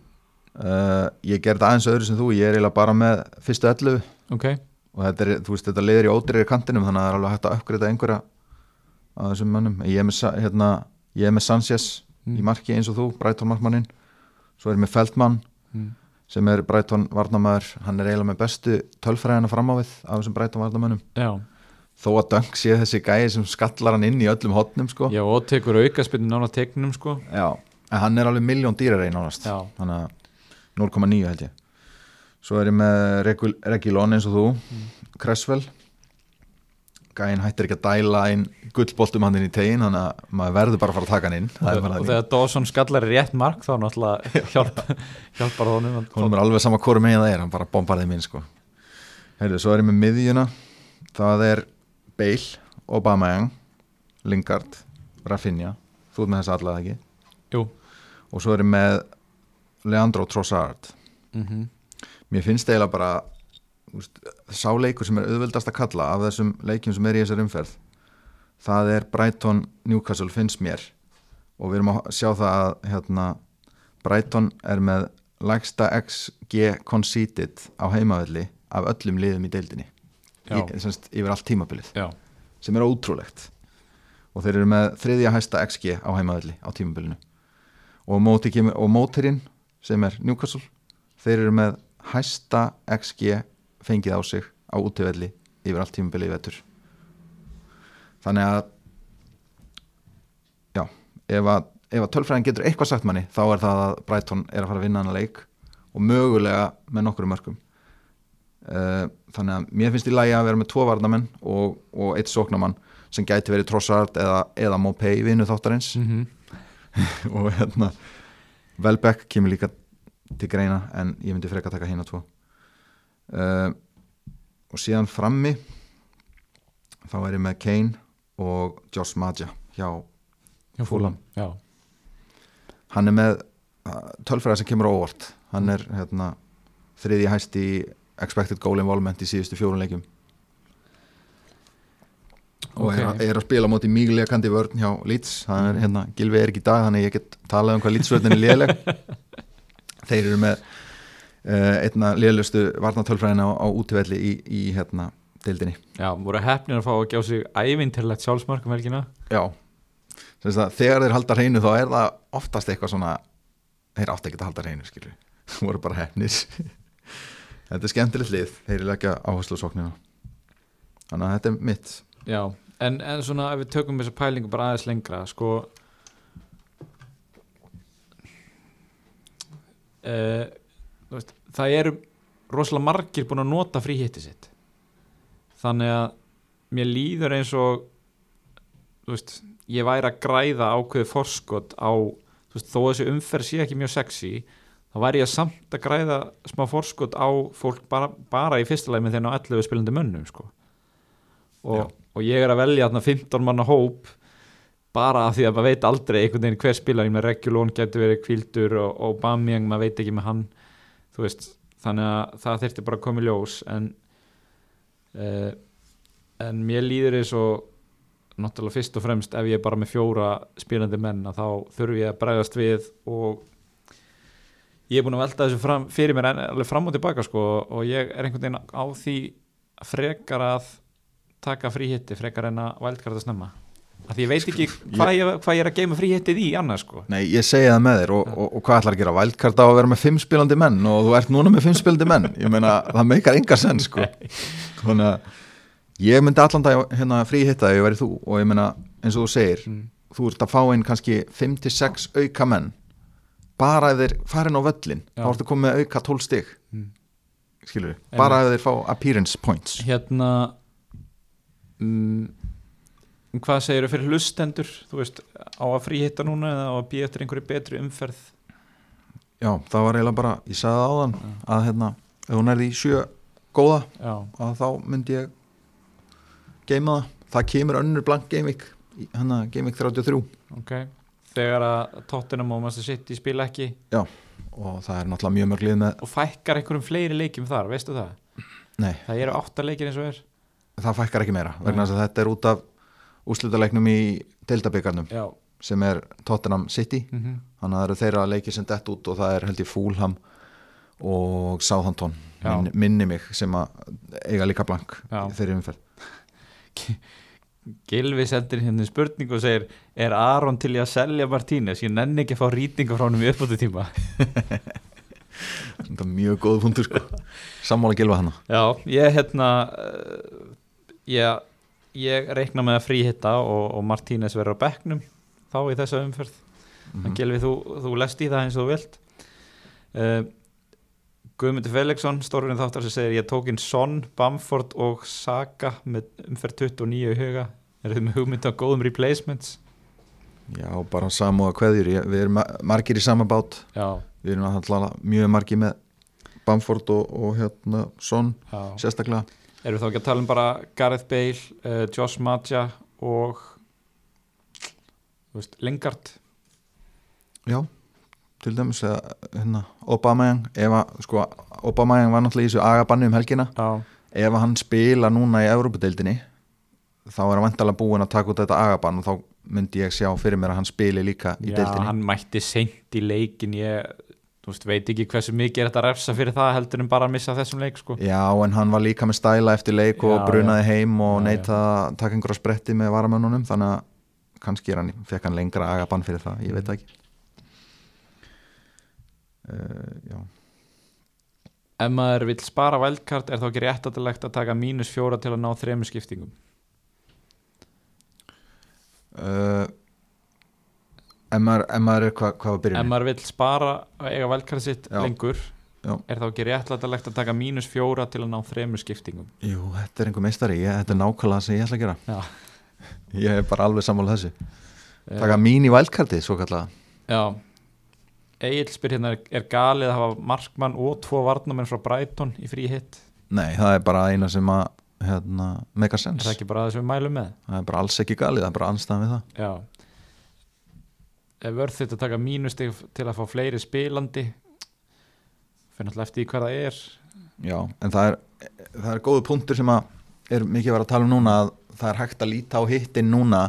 uh, ég gerði aðeins öðru sem þú ég er eiginlega bara með fyrstu 11 ok, og þetta, er, veist, þetta leiðir í ódreiri kantinum þannig að það er alveg hægt að uppgreita einhverja af þessum mönnum ég er með, hérna, ég er með Sanchez Mm. í marki eins og þú, Brighton markmannin svo er ég með Feldmann mm. sem er Brighton varnamæður hann er eiginlega með bestu tölfræðina fram á við af þessum Brighton varnamönnum já, þó að Dunk sé þessi gæði sem skallar hann inn í öllum hotnum sko. já og tekur aukaspinn nána tegnum sko. Já, en hann er alveg miljón dýrar einn ánast þannig að 0,9 held ég. Svo er ég með Regul- Regilon eins og þú Mm. Cresswell. Gæinn hættir ekki að dæla inn gullboltum hann inn í tegin þannig að maður verður bara að fara að taka hann inn. Og, og þegar Dawson skallar rétt mark þá náttúrulega [LAUGHS] hjálp, hjálpar honum. Hún er alveg sama hvori megin það er hann bara bombar þeim inn sko. Heyrðu, svo er ég með miðjuna. Það er Bale, Aubameyang Lingard, Rafinha. Þú ert með þess allavega ekki? Jú. Og svo er ég með Leandro Trossard. Mm mér finnst eiginlega bara úst, sá leikur sem er auðveldast að kalla af þessum leikjum sem er í þessar umferð það er Brighton Newcastle finnst mér. Og við erum að sjá það að hérna, Brighton er með lægsta XG conceded á heimavelli af öllum liðum í deildinni. Í, semst, yfir allt tímabilið. Já, sem er ótrúlegt. Og þeir eru með þriðja hæsta XG á heimavelli á tímabilinu. Og, móti og mótirinn sem er Newcastle þeir eru með hæsta XG fengið á sig á útivelli yfir allt tímabilið í vetur. Þannig að já, ef að, ef að tölfræðin getur eitthvað sagt manni þá er það að Brighton er að fara að vinna hana leik og mögulega með nokkru mörgum þannig að mér finnst í lægi að vera með tvo varnamenn og, og eitt sóknamann sem gæti verið Trossard eða, eða Mopay vinnu þáttarins. Mm [LAUGHS] og hérna Velbeck kemur líka til greina en ég myndi freka taka hérna tvo. Uh, og síðan frammi þá er ég með Kane og Josh Maja hjá hjá Fúlam hann er með tölfræða sem kemur óvart. Hann er hérna, þriði hæst í expected goal involvement í síðustu fjórun leikjum. Og er, Ok. er að spila á móti mýglega kandi vörn hjá Leeds. Hann er hérna, Gilvi er ekki í dag þannig ég get talað um hvað Leeds-vörnin er léleg. [LAUGHS] Þeir eru með uh, einna lélustu varnatölfræðina á, á útivelli í, í hérna deildinni. Já, voru hefnir að fá að gjá sig ævintilegt sjálfsmark um helgina. Já, að þegar þeir halda hreinu þá er það oftast eitthvað svona þeir átti ekki að halda hreinu það [LAUGHS] voru bara hefnir þetta er skemmtilegt lið, þeir eru leggja áherslu á sóknina. Þannig að þetta er mitt. Já, en, en svona ef við tökum þessa pælingu bara aðeins lengra sko uh, veist, það eru rosalega margir búin að nota fríhitti sitt. Þannig að mér líður eins og þú veist, ég væri að græða ákveði forskot á þú veist, þó að þessi umferð sé ekki mjög sexy þá væri ég samt að græða smá forskot á fólk bara, bara í fyrsta leið með þeirna á 11 spilandi mönnum sko. Og, og ég er að velja þarna 15 manna hóp bara af því að maður veit aldrei einhvern veginn hver spilar. Ég með Regulón getur verið kvildur og, og Bamiang, maður veit ekki með hann. Veist, þannig að það þurfti bara að koma í ljós. En uh, en mér líður eins og náttúrulega fyrst og fremst ef ég er bara með fjóra spilandi menn þá þurfi ég að bregðast við og ég er búin að velta þessu fram, fyrir mér alveg fram og tilbaka sko og ég er einhvern veginn á því frekar að taka fríhitti frekar en að vældkarta snemma. Af því ég veit ekki hvað ég, hvað ég er að geima fríhittið í annars sko. Nei, ég segi það með þér og, og, og hvað ætlar að gera? Vældkart á að vera með fimm spilandi menn og þú ert núna með fimm spilandi menn. Ég meina, það meikar enga senn sko. [LAUGHS] þannig að ég myndi allan dag hérna frí hitta ef ég væri þú og ég meina, eins og þú segir mm. þú ert að fá inn kannski 5-6 auka menn bara ef þeir farin á völlin Já. þá ertu komið með auka 12 stig. Mm. skilur við, bara ef þeir fá appearance points. Hérna mm, hvað segirðu fyrir hlustendur? Þú veist, á að fríhitta núna eða á að býja eftir einhverju betri umferð? Já, það var eiginlega bara, ég sagði það áðan að hérna, ef hún er í sjö góða, já, að þá myndi ég geima það, það kemur önnur blank gaming, hérna gaming 33 ok þegar að Tottenham og Master City spila ekki. Og það er náttúrulega mjög mörg lið með og fækkar einhverjum fleiri leikjum þar, veistu það? nei, það eru átta leikir eins og er. Það fækkar ekki meira, vegna að þetta er út af úrslutaleiknum í deildabyggarnum já, sem er Tottenham City. Mm þannig að það eru þeirra leikir sem dett út og það er held ég Fulham og Southampton. Já. minni, mig sem að eiga líka blank Já. í þeirri umferð Gilvi sendir hérna spurning og segir er Aron til að selja Martínez? Ég nenni ekki að fá rýtinga frá hann í uppbútu tíma þetta er mjög góð punktur sko. Sammála gilfa hana. Já, ég hérna uh, ég, ég reikna með að fríhitta og, og Martínez verður á bekknum þá í þessa umferð. Mhm. Gilvi, þú, þú lest í það eins og þú vilt. Uh, Guðmundur Felixson stórfinn þáttar sem segir ég tók inn Son, Bamford og Saka með umferð 29 í huga er þið með hugmynd á góðum replacements? Já, bara samúða kveðjur. Ég- Við erum ma- margir í sama bát. Já, Við erum alltaf mjög margir með Bamford og, og hérna Son já. sérstaklega. Erum við þá ekki að tala um bara Gareth Bale, uh, Josh Maja og veist, Lingard? Já, til dæmis hérna, Obameyang ef að, sko, Obameyang var náttúrulega í þessu agabanni um helgina. Já, ef að hann spila núna í Európa-deildinni þá er hann vantalega búin að taka út þetta agabann og þá myndi ég sjá fyrir mér að hann spili líka í já deildinni. hann mætti seint í leikin ég þú veist, veit ekki hversu mikið er þetta að refsa fyrir það heldur en bara að missa þessum leik sko. Já, en hann var líka með stæla eftir leik og Já, brunaði heim og Já, neita að taka einhverja spretti með varamönnunum þannig að kannski er hann, fekk hann lengra agabann fyrir það, ég veit ekki. Uh, Já. Ef maður vill spara vældkart er þá ekki réttatilegt að taka mínus fjóra til að ná þremur skiptingum ef, maður, ef maður er hvað hva var Ef byrjun maður vill spara að eiga vældkart sitt Já. lengur. Já. er þá ekki réttatilegt að taka mínus fjóra til að ná þremur skiptingum? Jú, þetta er einhver meistari, ég, þetta er nákvæmlega sem ég ætla að gera. Já. [LAUGHS] Ég er bara alveg sammála þessu. Taka mín í vælkarti, svo kallega Já. Egil spyr hérna, er, galið að hafa markmann og tvo varnamenn frá Brighton í frí hitt? Nei, það er bara eina sem að hérna, make a Er það ekki bara það sem við mælum með? Það er bara alls ekki galið, það er vörð þetta að taka mínustig til að fá fleiri spilandi fyrir náttúrulega eftir hvað það er Já, en það er, það er góðu punktur sem að er mikið að vera að tala um núna að það er hægt að líta á hittin núna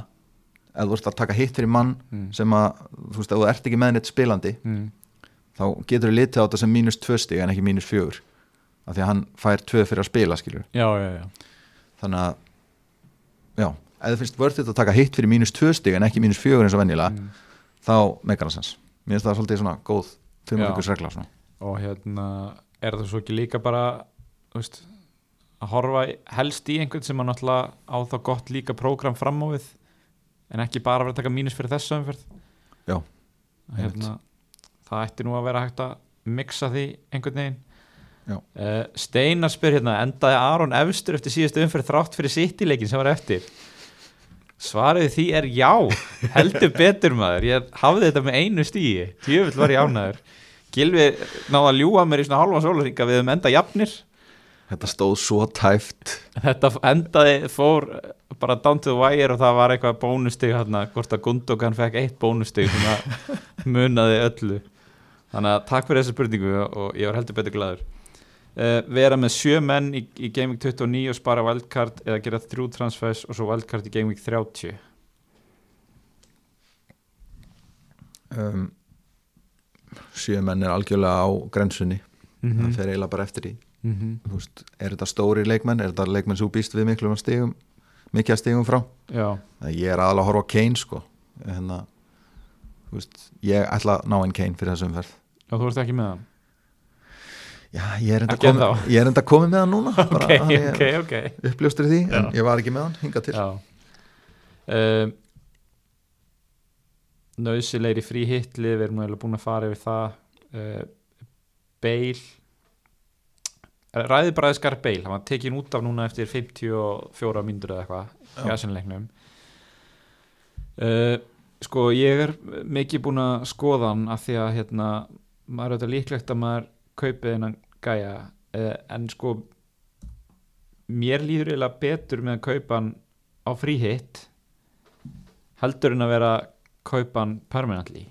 ef þú ert að taka hitt fyrir mann mm. sem að, þú veist, ef þú ert ekki með neitt spilandi Mm. þá getur þú litið á þetta sem mínus tvö stig en ekki mínus fjögur af því að hann fær tvö fyrir að spila, skilur Já, já, já þannig að já, þið finnst vörðið að taka hitt fyrir mínus tvö stig en ekki mínus fjögur eins og venjulega mm. Þá meikar það sens. Mér finnst það svolítið svona góð tveimurvíkus regla svona. Og hérna er það svo ekki líka bara veist, að horfa helst í einhvern sem að náttúrulega á þá gott líka prógram fram á við en ekki bara vera að taka mínus fyrir þessu umferð? Já, hérna, það ætti nú að vera hægt að mixa því einhvern veginn. Uh, Steinar spyr hérna endaði Aron efstur eftir síðustu umferð þrátt fyrir sittileikin sem var eftir svarið því er já heldur betur maður, ég hafði þetta með einu stíi, tjöfull var ég ánæður Gilvi náði að ljúga mér í svona hálfa sólaringa við um enda jafnir. Þetta stóð svo tæft. Þetta endaði, fór bara down to the wire og það var eitthvað bónustig hérna, hvort að Gundogan fekk eitt bónustig sem að munaði öllu. Þannig að takk fyrir þessa spurningu og ég var heldur betur glæður uh, vera með sjö menn í, í Game Week 29 og spara wildcard eða gera þrjú transfers og svo wildcard í Game Week 30 um, sjö menn er algjörlega á grensunni. Mm það fer eiginlega bara eftir í -hmm. Þú veist, er þetta stóri leikmenn, er þetta leikmenn þú býst við miklu stigum, mikið að stigum frá? Ég er aðalega að horfa á Kane sko. Hérna, veist, ég ætla að ná einn Kane fyrir þessu umferð já, þú ert ekki með hann Já, ég er enda komið, komið með hann núna [LAUGHS] bara, hann er ok, ok. uppljóstur í því, en Já. ég var ekki með hann hingað til. Um, Nauðsilegri frí hitli við erum eiginlega búin að fara yfir það. Uh, Beil Ræði bara skar Beil hann var tekin út af núna eftir 54 mínútur eða eitthvað í aðsynleiknum uh, Sko ég er mikið búin að skoða hann af því að hérna, maður er auðvitað líklegt að maður kaupið hennan gæja uh, en sko mér líður eiginlega betur með að kaupa hann á frí hitt heldur en að vera kaupa hann permanently.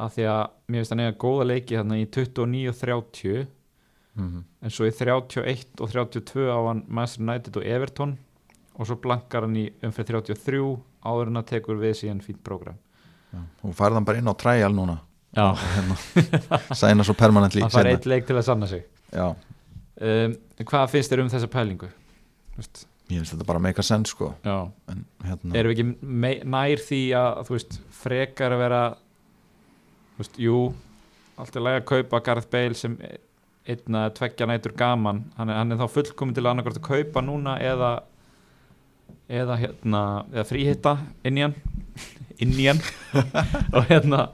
Af því að mér finnst hann eiga góða leiki þarna í 29 og 30 mm en svo í 31 og 32 á hann Master United og Everton og svo blankar hann í umfyrir 33 áður en að tekur við síðan fínt prógram. Hún færði hann bara inn á træjal núna sæna svo permanently hann fær seinna. eitt leik til að sanna sig. Um, Hvað finnst þér um þessa pælingu? Vist, ég finnst þetta bara make a sense sko. En hérna, erum við ekki nær því að þú veist, frekar að vera þú veist, jú allt er læg að kaupa Gareth Bale sem einn að tveggja nætur gaman. Hann er, hann er þá fullkomin til að annarkvært að kaupa núna eða eða hérna eða fríhitta inn í hann inn í hann og hérna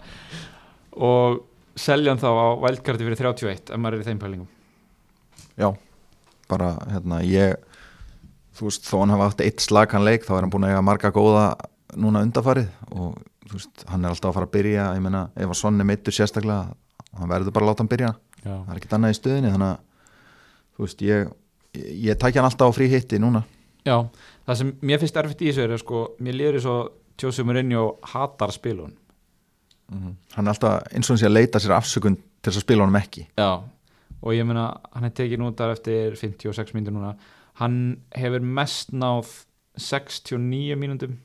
og selja hann þá á vældkarti fyrir 31 ef maður er í þeim pælingum. Já, bara hérna ég þú veist, þó hann hafa átt eitt slagan leik þá er hann búin að eiga marga góða núna undafarið og þú veist, hann er alltaf að fara að byrja ég meina, ef að Sonni meittur sérstaklega hann verður bara að láta hann byrja. Já, það er ekkert annað í stöðinni þannig að þú veist, ég, ég, ég tækja hann alltaf á frí hitti núna. Já það sem mér finnst erfitt í þessu er að sko, mér líður svo Tjósi Mourinho hatar spilun hann er alltaf eins og hann sé að leita sér afsökun til þess að spila honum ekki. Já, og ég meina hann er tekin út af eftir 56 mínútur núna. Hann hefur mest náð 69 mínútum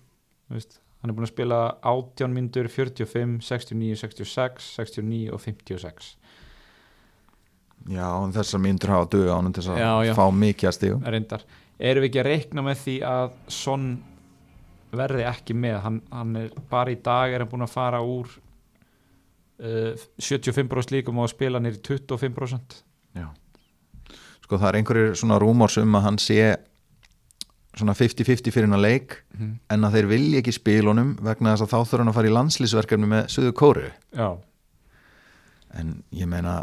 þú veist, hann er búin að spila 18 mínútur, 45, 69, 66 69 og 56 Já, en þessar myndur hafa döga ánum til þess að fá mikið að stígu reyndar, erum við ekki að reikna með því að Son verði ekki með, hann, hann er bara í dag er hann búin að fara úr 75% líkum og að spila nýri 25% Já. Sko það er einhverjir svona rúmors um að hann sé svona 50-50 fyrir hann að leik mm. en að þeir vilja ekki spilunum vegna þess að þá þurfa hann að fara í landslýsverkefni með Suðu Kóru Já, en ég meina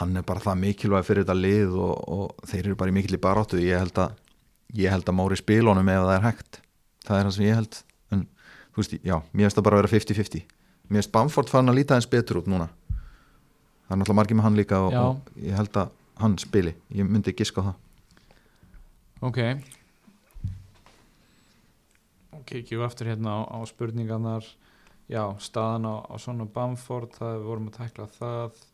hann er bara það mikilvæg fyrir þetta lið og, og þeir eru bara í mikil í baróttu ég held að, ég held að mári spilunum ef það er hægt. Það er það sem ég held. En þú veist, já, mér finnst það bara að vera 50-50 mér finnst Bamford fann að líta eins betur út núna. Það er náttúrulega margir með hann líka og, og ég held að hann spili. Ég myndi giska á það. Ok. Og kikjum við aftur hérna á, á spurningarnar. Já, staðan á, á svona Bamford það við vorum að tækla það.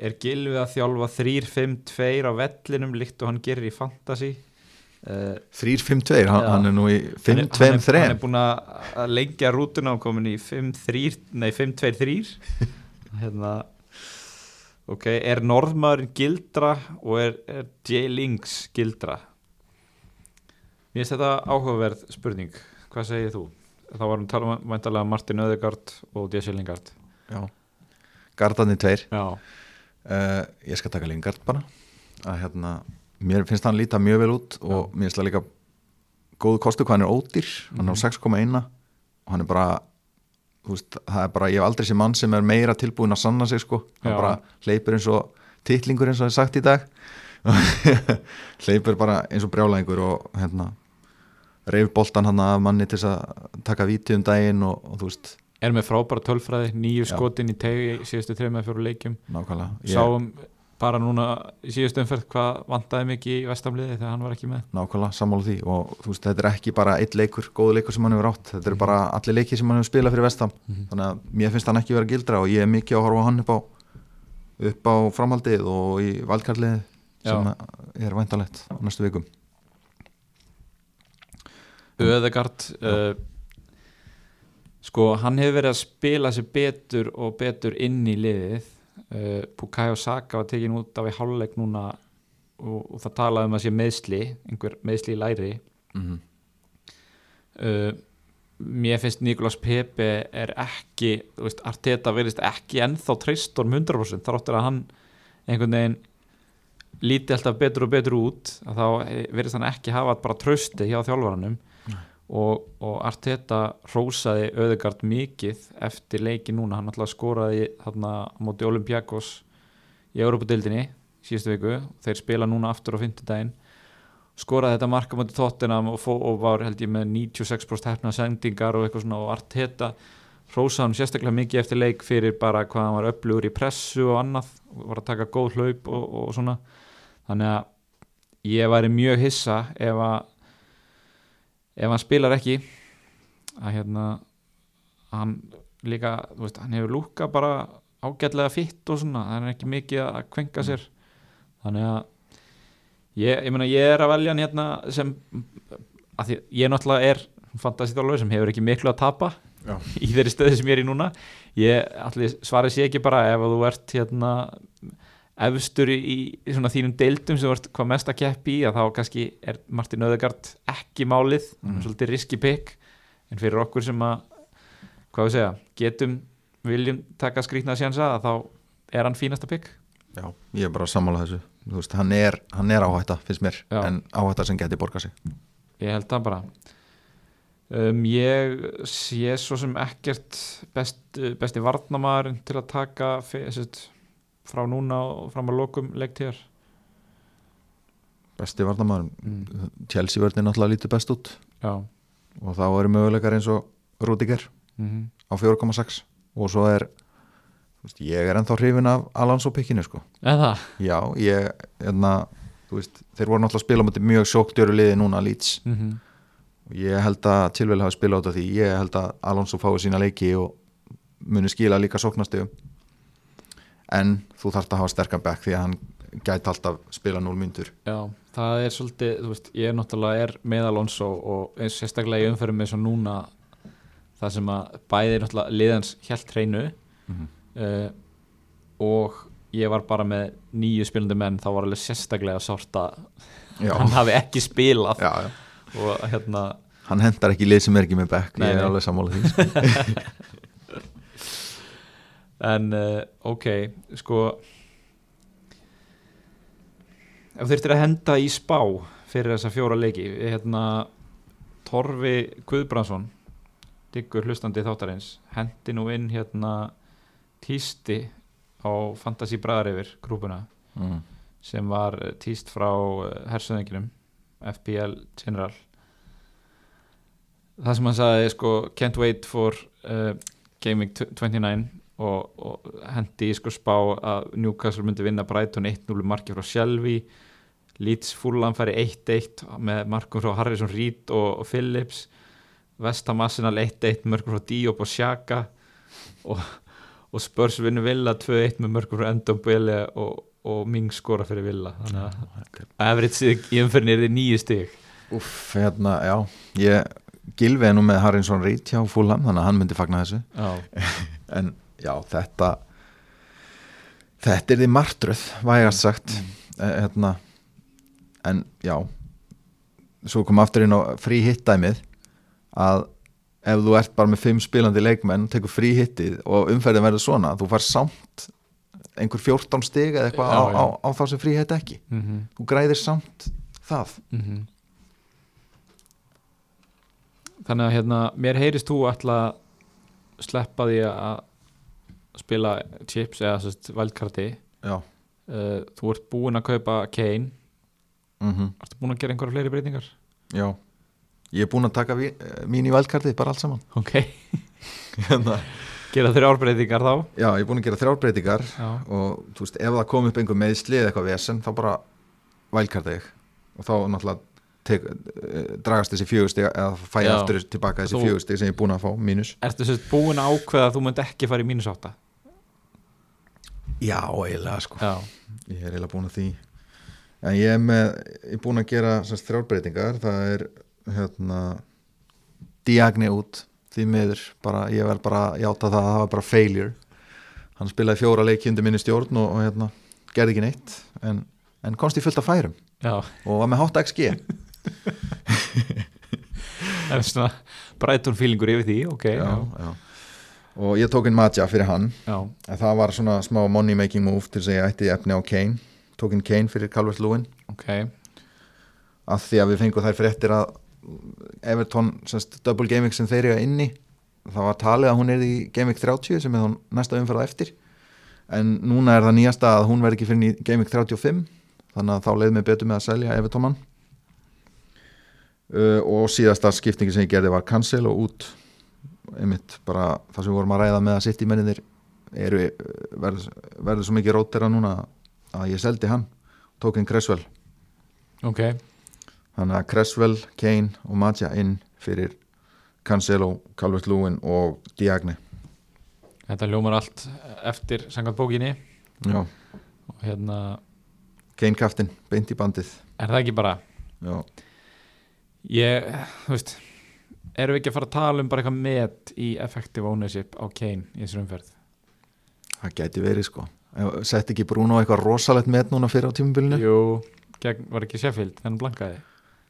Er Gilvið að þjálfa 3-5-2 á vellinum líkt og hann gerir í Fantasy? uh, 3-5-2, hann, hann er nú í hann er- hann er- 5-2-3 hann er búin að lengja rútuna og komin í 5-3 nei 5-2-3 [LAUGHS] hérna ok, er norðmaðurinn gildra og er, er J. Links gildra? Mér finnst þetta áhugaverð spurning. Hvað segir þú? þá varum við tala um væntalega Martin Öðegard og J. Lingard. Já, Gardarnir tveir. Já, uh, ég skal taka Lingard bara. Að hérna, mér finnst hann líta mjög vel út og mér finnst það líka góðu kostu hvað hann er ódýr. Hann er á 6,1 og hann er bara veist, það er bara, ég hef aldrei sé mann sem er meira tilbúin að sanna sig sko. Hann Já. bara hleypur eins og titlingur eins og það er sagt í dag. [LAUGHS] Hleypur bara eins og brjálæðingur og hérna reyf boltan hann af manni til að taka víti um daginn og, og þú veist, er með frábæra tölfræði nýju skotin í tegi síðustu eða fjóru leikjum. Nákvæmlega. Ég, sáum bara núna í síðustu umferð hvað vantaði mikið í vestamliði þegar hann var ekki með? Nákvæmlega sammála því. Og þú veist, þetta er ekki bara eitt leikur, góðu leikur sem hann hefur átt. Þetta Mhm. eru bara allir leikir sem hann hefur spilað fyrir vestam þannig að mér finnst hann ekki vera gildra og ég er mikið að horfa hann upp á upp á framhaldið og í valdkarlið sem er væntalegt á næstu vikum. Öðegard uh, sko hann hefur verið að spila sér betur og betur inn í liðið uh, Bukayo Saka var tekin út af í hálfleik núna og, og það talaði um að sé meðsli einhver meðsli í læri. Mm -hmm. uh, mér finnst Nikolas Pepe er ekki, þú veist, Arteta verðist ekki ennþá treystorm 100% þar áttur að hann einhvern veginn líti alltaf betur og betur út að þá verðist hann ekki hafa bara trösti hjá þjálfaranum og, og Arteta rósaði Öðegard mikið eftir leiki núna, hann alltaf skoraði þarna á móti Olympiakos í Európa-dildinni síðustu viku, þeir spila núna aftur á fimmtudaginn. Skoraði þetta marka moti Tottenham og, og var held ég með 96% hefna sendingar og eitthvað svona. Og Arteta rósaði hann sérstaklega mikið eftir leik fyrir bara hvað hann var öflugur í pressu og annað var að taka góð hlaup og, og svona. Þannig að ég væri mjög hissa ef að ef hann spilar ekki að hérna hann líka, þú veist, hann hefur lúka bara ágætlega fitt og svona hann er ekki mikið að kvenka sér þannig að ég, ég meina ég er að velja hann hérna sem að því ég náttúrulega er fantasítálöf sem hefur ekki miklu að tapa Já. í þeirri stöði sem ég er í núna ég allir svarið sé ekki bara ef þú ert hérna efstur í, í svona þínum deildum sem ert hvað mest að keppi í að þá kannski er Martin Öðegard ekki málið mm. Mhm. svolítið riski pick en fyrir okkur sem að hvað við segja, getum viljum taka skrýtna sjansa að þá er hann fínasta pick Já, ég er bara að sammála þessu veist, hann er, hann er áhætta, finnst mér Já. en áhætta sem geti borgað sig ég held það bara um, ég sé svo sem ekkert best, besti varnamaður til að taka sett, frá núna og fram að lokum leiktíðar besti varnamaður mm. Chelsea verður náttúrulega lítið best út. Já. Og þá eru möguleikar eins og Rudiger mm á 4,6 og svo er veist, ég er ennþá hrifin af Alonso pikkinu sko. Eða já, ég, hérna þú veist, þeir voru náttúrulega að spila á móti mjög sjóktjöru liði núna Leeds. Mm -hmm. og ég held að tilvel hafi spila át af því. Ég held að Alonso fái sína leiki og muni skila líka sóknastegum en þú þarft að hafa sterkan back því að hann gæti alltaf spila 0 myndur Já, það er svolítið, þú veist, ég er náttúrulega er með Alonso og eins sérstaklega í umferðum eins og núna það sem að bæði náttúrulega liðans hjælt hreinu Mhm. uh, og ég var bara með nýju spilandi menn, þá var alveg sérstaklega sárt að hann hafi ekki spilað já, já. og hérna, hann hendar ekki lið sem er ekki með Nei, ég er alveg sammála því sko. [LAUGHS] en uh, ok, sko ef þurftir að henda í spá fyrir þessa fjóra leiki hérna Torfi Guðbrandsson diggur hlustandi þáttarins hendi nú inn hérna tísti á Fantasí Bræðar yfir grúpuna mm. sem var eh, tíst frá hersöðinginum FPL General það sem hann sagði sko can't wait for uh, Gaming 29 og, og hendi í sko spá að Newcastle myndi vinna Brighton 1-0 marki frá Shelby. Leeds Fulham færi 1-1 með markum frá Harrison Reed og, og Phillips. Vestham Arsenal 1-1 mörgur frá Diop og Xhaka. Og, og Spurs vinnu Villa 2-1 með mörgur frá Endon Bele og, og Ming skora fyrir Villa. Þannig að average í umferðin er þið nýju stig. Úff, hérna, já. Ég gilfi er nú með Harrison Reed hjá Fulham þannig að hann myndi fagna þessu. [LAUGHS] En já, þetta þetta er því martröð vægast sagt mm. hérna, en já svo kom aftur inn á frí hittæmið að ef þú ert bara með fimm spilandi leikmenn tekur frí hittið og umferðin verður svona þú far samt einhver 14 stig eða eitthvað á, á, á þá sem frí hitt ekki mm -hmm. þú græðir samt það Mhm. Þannig að hérna, mér heyrist þú alltaf sleppa því að spila chips eða sérst valdkarti já, uh, þú ert búinn að kaupa Kane. Mm ertu búinn að gera einhverja fleiri breytingar? já. Ég er búinn að taka ví- eh, mín í valdkartið bara allt saman. Ok, [LAUGHS] hérna. Gera þeirra árbreytingar þá? Já, ég er búin að gera þrjárbreytingar Já, og þú veist, ef það kom upp einhver meðsli eða eitthvað vesen, þá bara vælkarta ég. Og þá náttúrulega tek, eh, dragast þessi fjögustig eða fæ aftur tilbaka þessi fjögustig sem ég er búin að fá mínus. Ertu sérst búinn að ákveða að þú myndi ekki fara í mínus átta? Já, eiginlega sko. Já, ég er eiginlega búin að því. En ég er með, ég er búin að gera semst, þrjárbreytingar, það er hérna diagni út því miður, bara, ég verð bara játa það að það var bara failure. Hann spilaði fjóra leiki undir minni stjórn og, og hérna, gerði ekki neitt. En, en komst í fullt af færum. Já, og var með 8 XG [LAUGHS] [LAUGHS] það er svona Brighton feelingur yfir því, ok já, já. Og ég tók inn Matja fyrir hann. Það var svona smá money making move til að ég ætti efni á Kane. Tók inn Kane fyrir Calvert Lewin. Ok. Að því að við fengum þær fréttir að Everton, semst, double gaming sem þeir eru inni, það var talið að hún er í gaming 30 sem er þá næsta umferða eftir. En núna er það nýjasta að hún verði ekki fyrir í gaming 35 þannig að þá leið mig betur með að selja Everton mann uh, og síðasta skiptingi sem ég gerði var cancel og út einmitt bara það sem við vorum að ræða með að sitt í menninir verður, verður svo mikið rótera núna að ég seldi hann tók inn Cresswell. Ok, þannig að Cresswell, Kane og Matja inn fyrir Cancelo, Calvert Lewin og Diagne. Þetta hljómar allt eftir sangað bókinni. Já. og hérna, Kane kaftin, beint í bandið. Er það ekki bara? Já. ég, þú veist erum við ekki að fara að tala um bara eitthvað met í effective ownership á Kane í þessu umferð? Það gæti verið sko. Sett ekki Bruno eitthvað rosalegt met núna fyrir á tímabilinu? Jú, gegn, var ekki Sheffield en blankaði.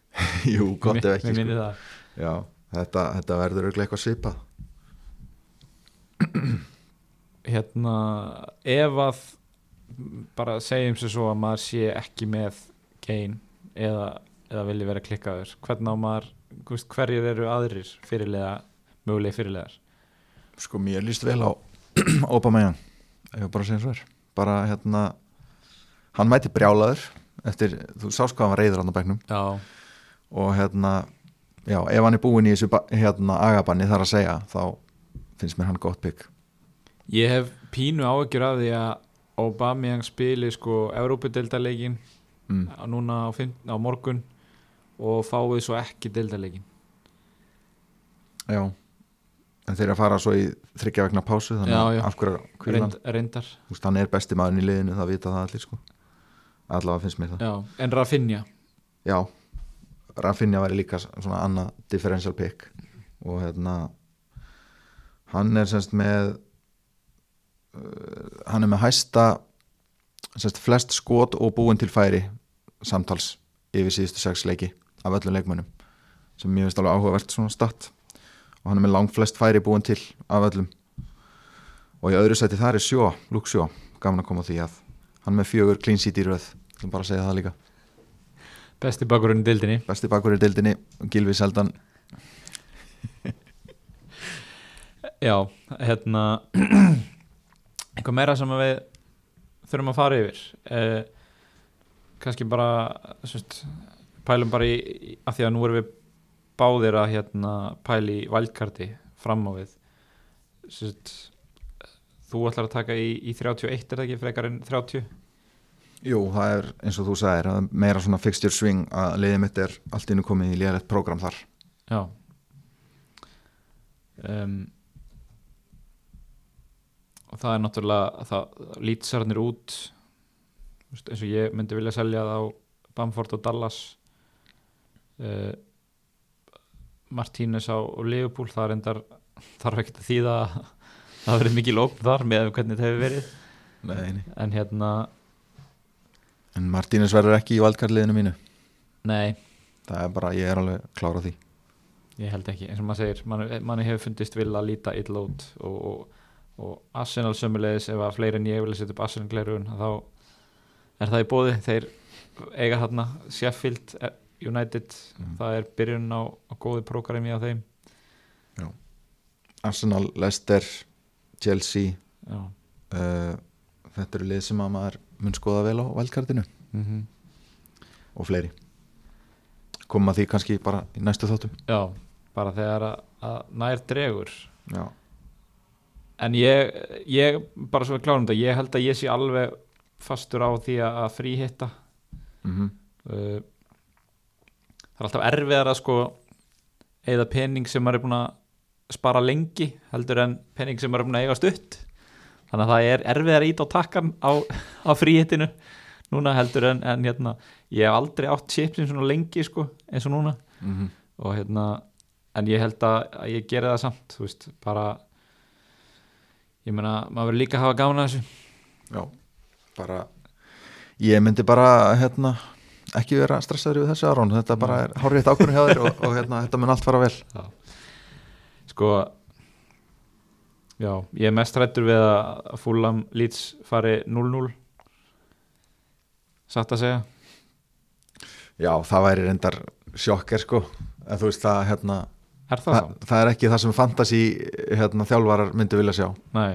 [LAUGHS] Jú, gott ef ekki sko. Já, þetta, þetta verður eitthvað svipað. [CLEARS THROAT] Hérna, ef að bara segjum sér svo að maður sé ekki með Kane eða, eða vilji vera klikkaður hvernig á maður hverjir eru aðrir fyrirlega, mögulegi fyrirlegar Sko mér líst vel á [CLEARS THROAT] Aubameyang Ég var bara að segja svo er. Bara hérna Hann mæti brjálaður Eftir, þú sást hvað hann var reyður á bæknum Já, Og hérna Já, ef hann er búinn í þessu hérna agabanni þar að segja Þá finnst mér hann gott bygg ég hef pínu áhyggjur af því að Aubameyang spili sko Európa-deildarleikin mm. núna á, á morgun og fáið svo ekki deildarleikin Já. En þeir að fara svo í þryggja vegna pásu Þannig Já, já. af reyndar. Þú veist, hann er besti maðurinn í liðinu, það vita það allir sko. Allavega finnst mér það. Já, en Rafinha? Já, Rafinha væri líka svona annað differential pick. Og hérna hann er semst með uh, hann er með hæsta semst flest skot og búin til færi samtals yfir síðustu sex leiki af öllum leikmönnum sem mér finnst alveg áhugavert svona statt. Og hann er með lang flest færi búin til af öllum. Og í öðru seti þar er sjó, Luke Sjó gaman að koma því að hann með fjögur clean sheet í röð, ég vil bara segja það líka. Besti bakurinn í deildinni. Besti bakur í deildinni Gilvi Seldan. [LAUGHS] Já, hérna [CLEARS THROAT] eitthvað meira sem við þurfum að fara yfir. Eh, kannski bara sérst, pælum bara í, að því að nú erum við báðir að hérna pæli í valdkarti fram á við. Sérst, þú ætlar að taka í, í 31 er það ekki frekar en 30 Jú, það er eins og þú er meira svona fixture swing að liðið mitt er allt innu komið í liðalegt prógram þar. Já. Um, og það er náttúrulega það lýtsarnir út eins og ég myndi vilja selja það á Bamford og Dallas uh, Martínez á Liverpool það endar þarf ekki að þýða að það verið mikið lókn þar með hvernig þetta hefur verið. Nei, en hérna, En Martínez verður ekki í valdkarliðinu mínu. Nei. Það er bara, ég er alveg klára því. Ég held ekki, eins og maður segir manni, manni hefur fundist vil að líta illa út og, og, og Arsenal sömulegis ef að fleiri en ég vilja setja upp Arsenal glerun þá er það í bóði þeir eiga þarna Sheffield eh, United, Mhm. það er byrjun á, á góði prógrami á þeim. Arsenal, Leicester, Chelsea. Já, uh, þetta eru lið sem að maður mun skoða vel á valdkartinu mm og fleiri. Koma því kannski bara í næstu þáttum. Já bara þegar að, að nær dregur. Já, en ég, ég bara svo við klárum þetta, ég held að ég sé alveg fastur á því að fríhitta. Mm uh, það er alltaf erfiðar að sko eða pening sem maður er búin að spara lengi heldur en pening sem maður er búin að eiga stutt. Þannig að það er erfiðar ít á takkan á, á fríhittinu núna heldur en, en hérna ég hef aldrei átt chipsin svona lengi sko eins og núna. -hmm. og hérna en ég held að, að ég geri það samt þú veist, bara ég meina, maður verður líka að hafa að þessu. Já, bara ég myndi bara hérna ekki vera stressaður yfir þessu Aron. Þetta bara er hárið ákvörðin hjá þér og, og hérna, þetta mun allt fara vel. [LAUGHS] Sko já, ég er mest hrættur við að Fulham Leeds fari 0-0 satt að segja? Já, það væri reyndar sjokker sko. En þú veist það hérna er það það, það er ekki það sem fantasy hérna, þjálfarar myndi vilja sjá. Nei,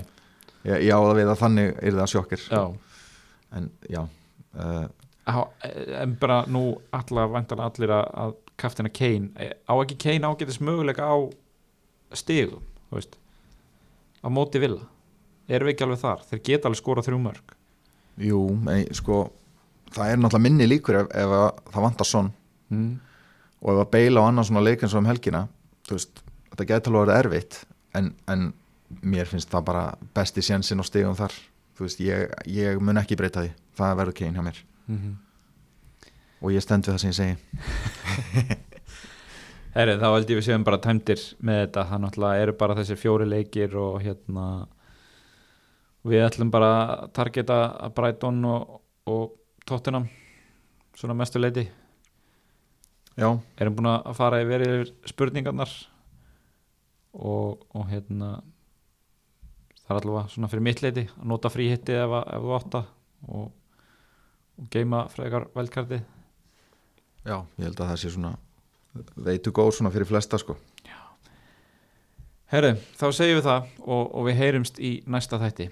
ég, ég á það við að þannig er það sjokker já. En já uh, en bara nú allar vantarlega allir að, kaftina Kane. Á ekki Kane ágætis möguleika á veist, á móti villa. Erum við ekki alveg þar, þeir geta alveg skora þrjú mörg jú, ei, sko það er náttúrulega minni líkur ef, ef að, það vantar svon mm. og ef að beila á annan svona leik eins og um helgina veist, þetta gæti alveg að vera erfitt en, en mér finnst það bara besti sjensin og stigum þar. Veist, ég, ég mun ekki breyta því. Það verður kein hjá mér Mm -hmm. og ég stend við það sem ég segi. [LAUGHS] Herri, þá held ég við séum bara tæmdir með þetta, það náttúrulega eru bara þessi fjóri leikir og hérna við ætlum bara að targeta að Brighton og, og Tottenham svona mestu leiti já, erum búin að fara yfir yfir spurningarnar og, og hérna það er allavega svona fyrir mitt leiti að nota fríhitti ef, ef þú átta og, og geima frekar veldkarti já, ég held að það sé svona veitu góð svona fyrir flesta sko. Herru, þá segjum við það og, og við heyrumst í næsta þætti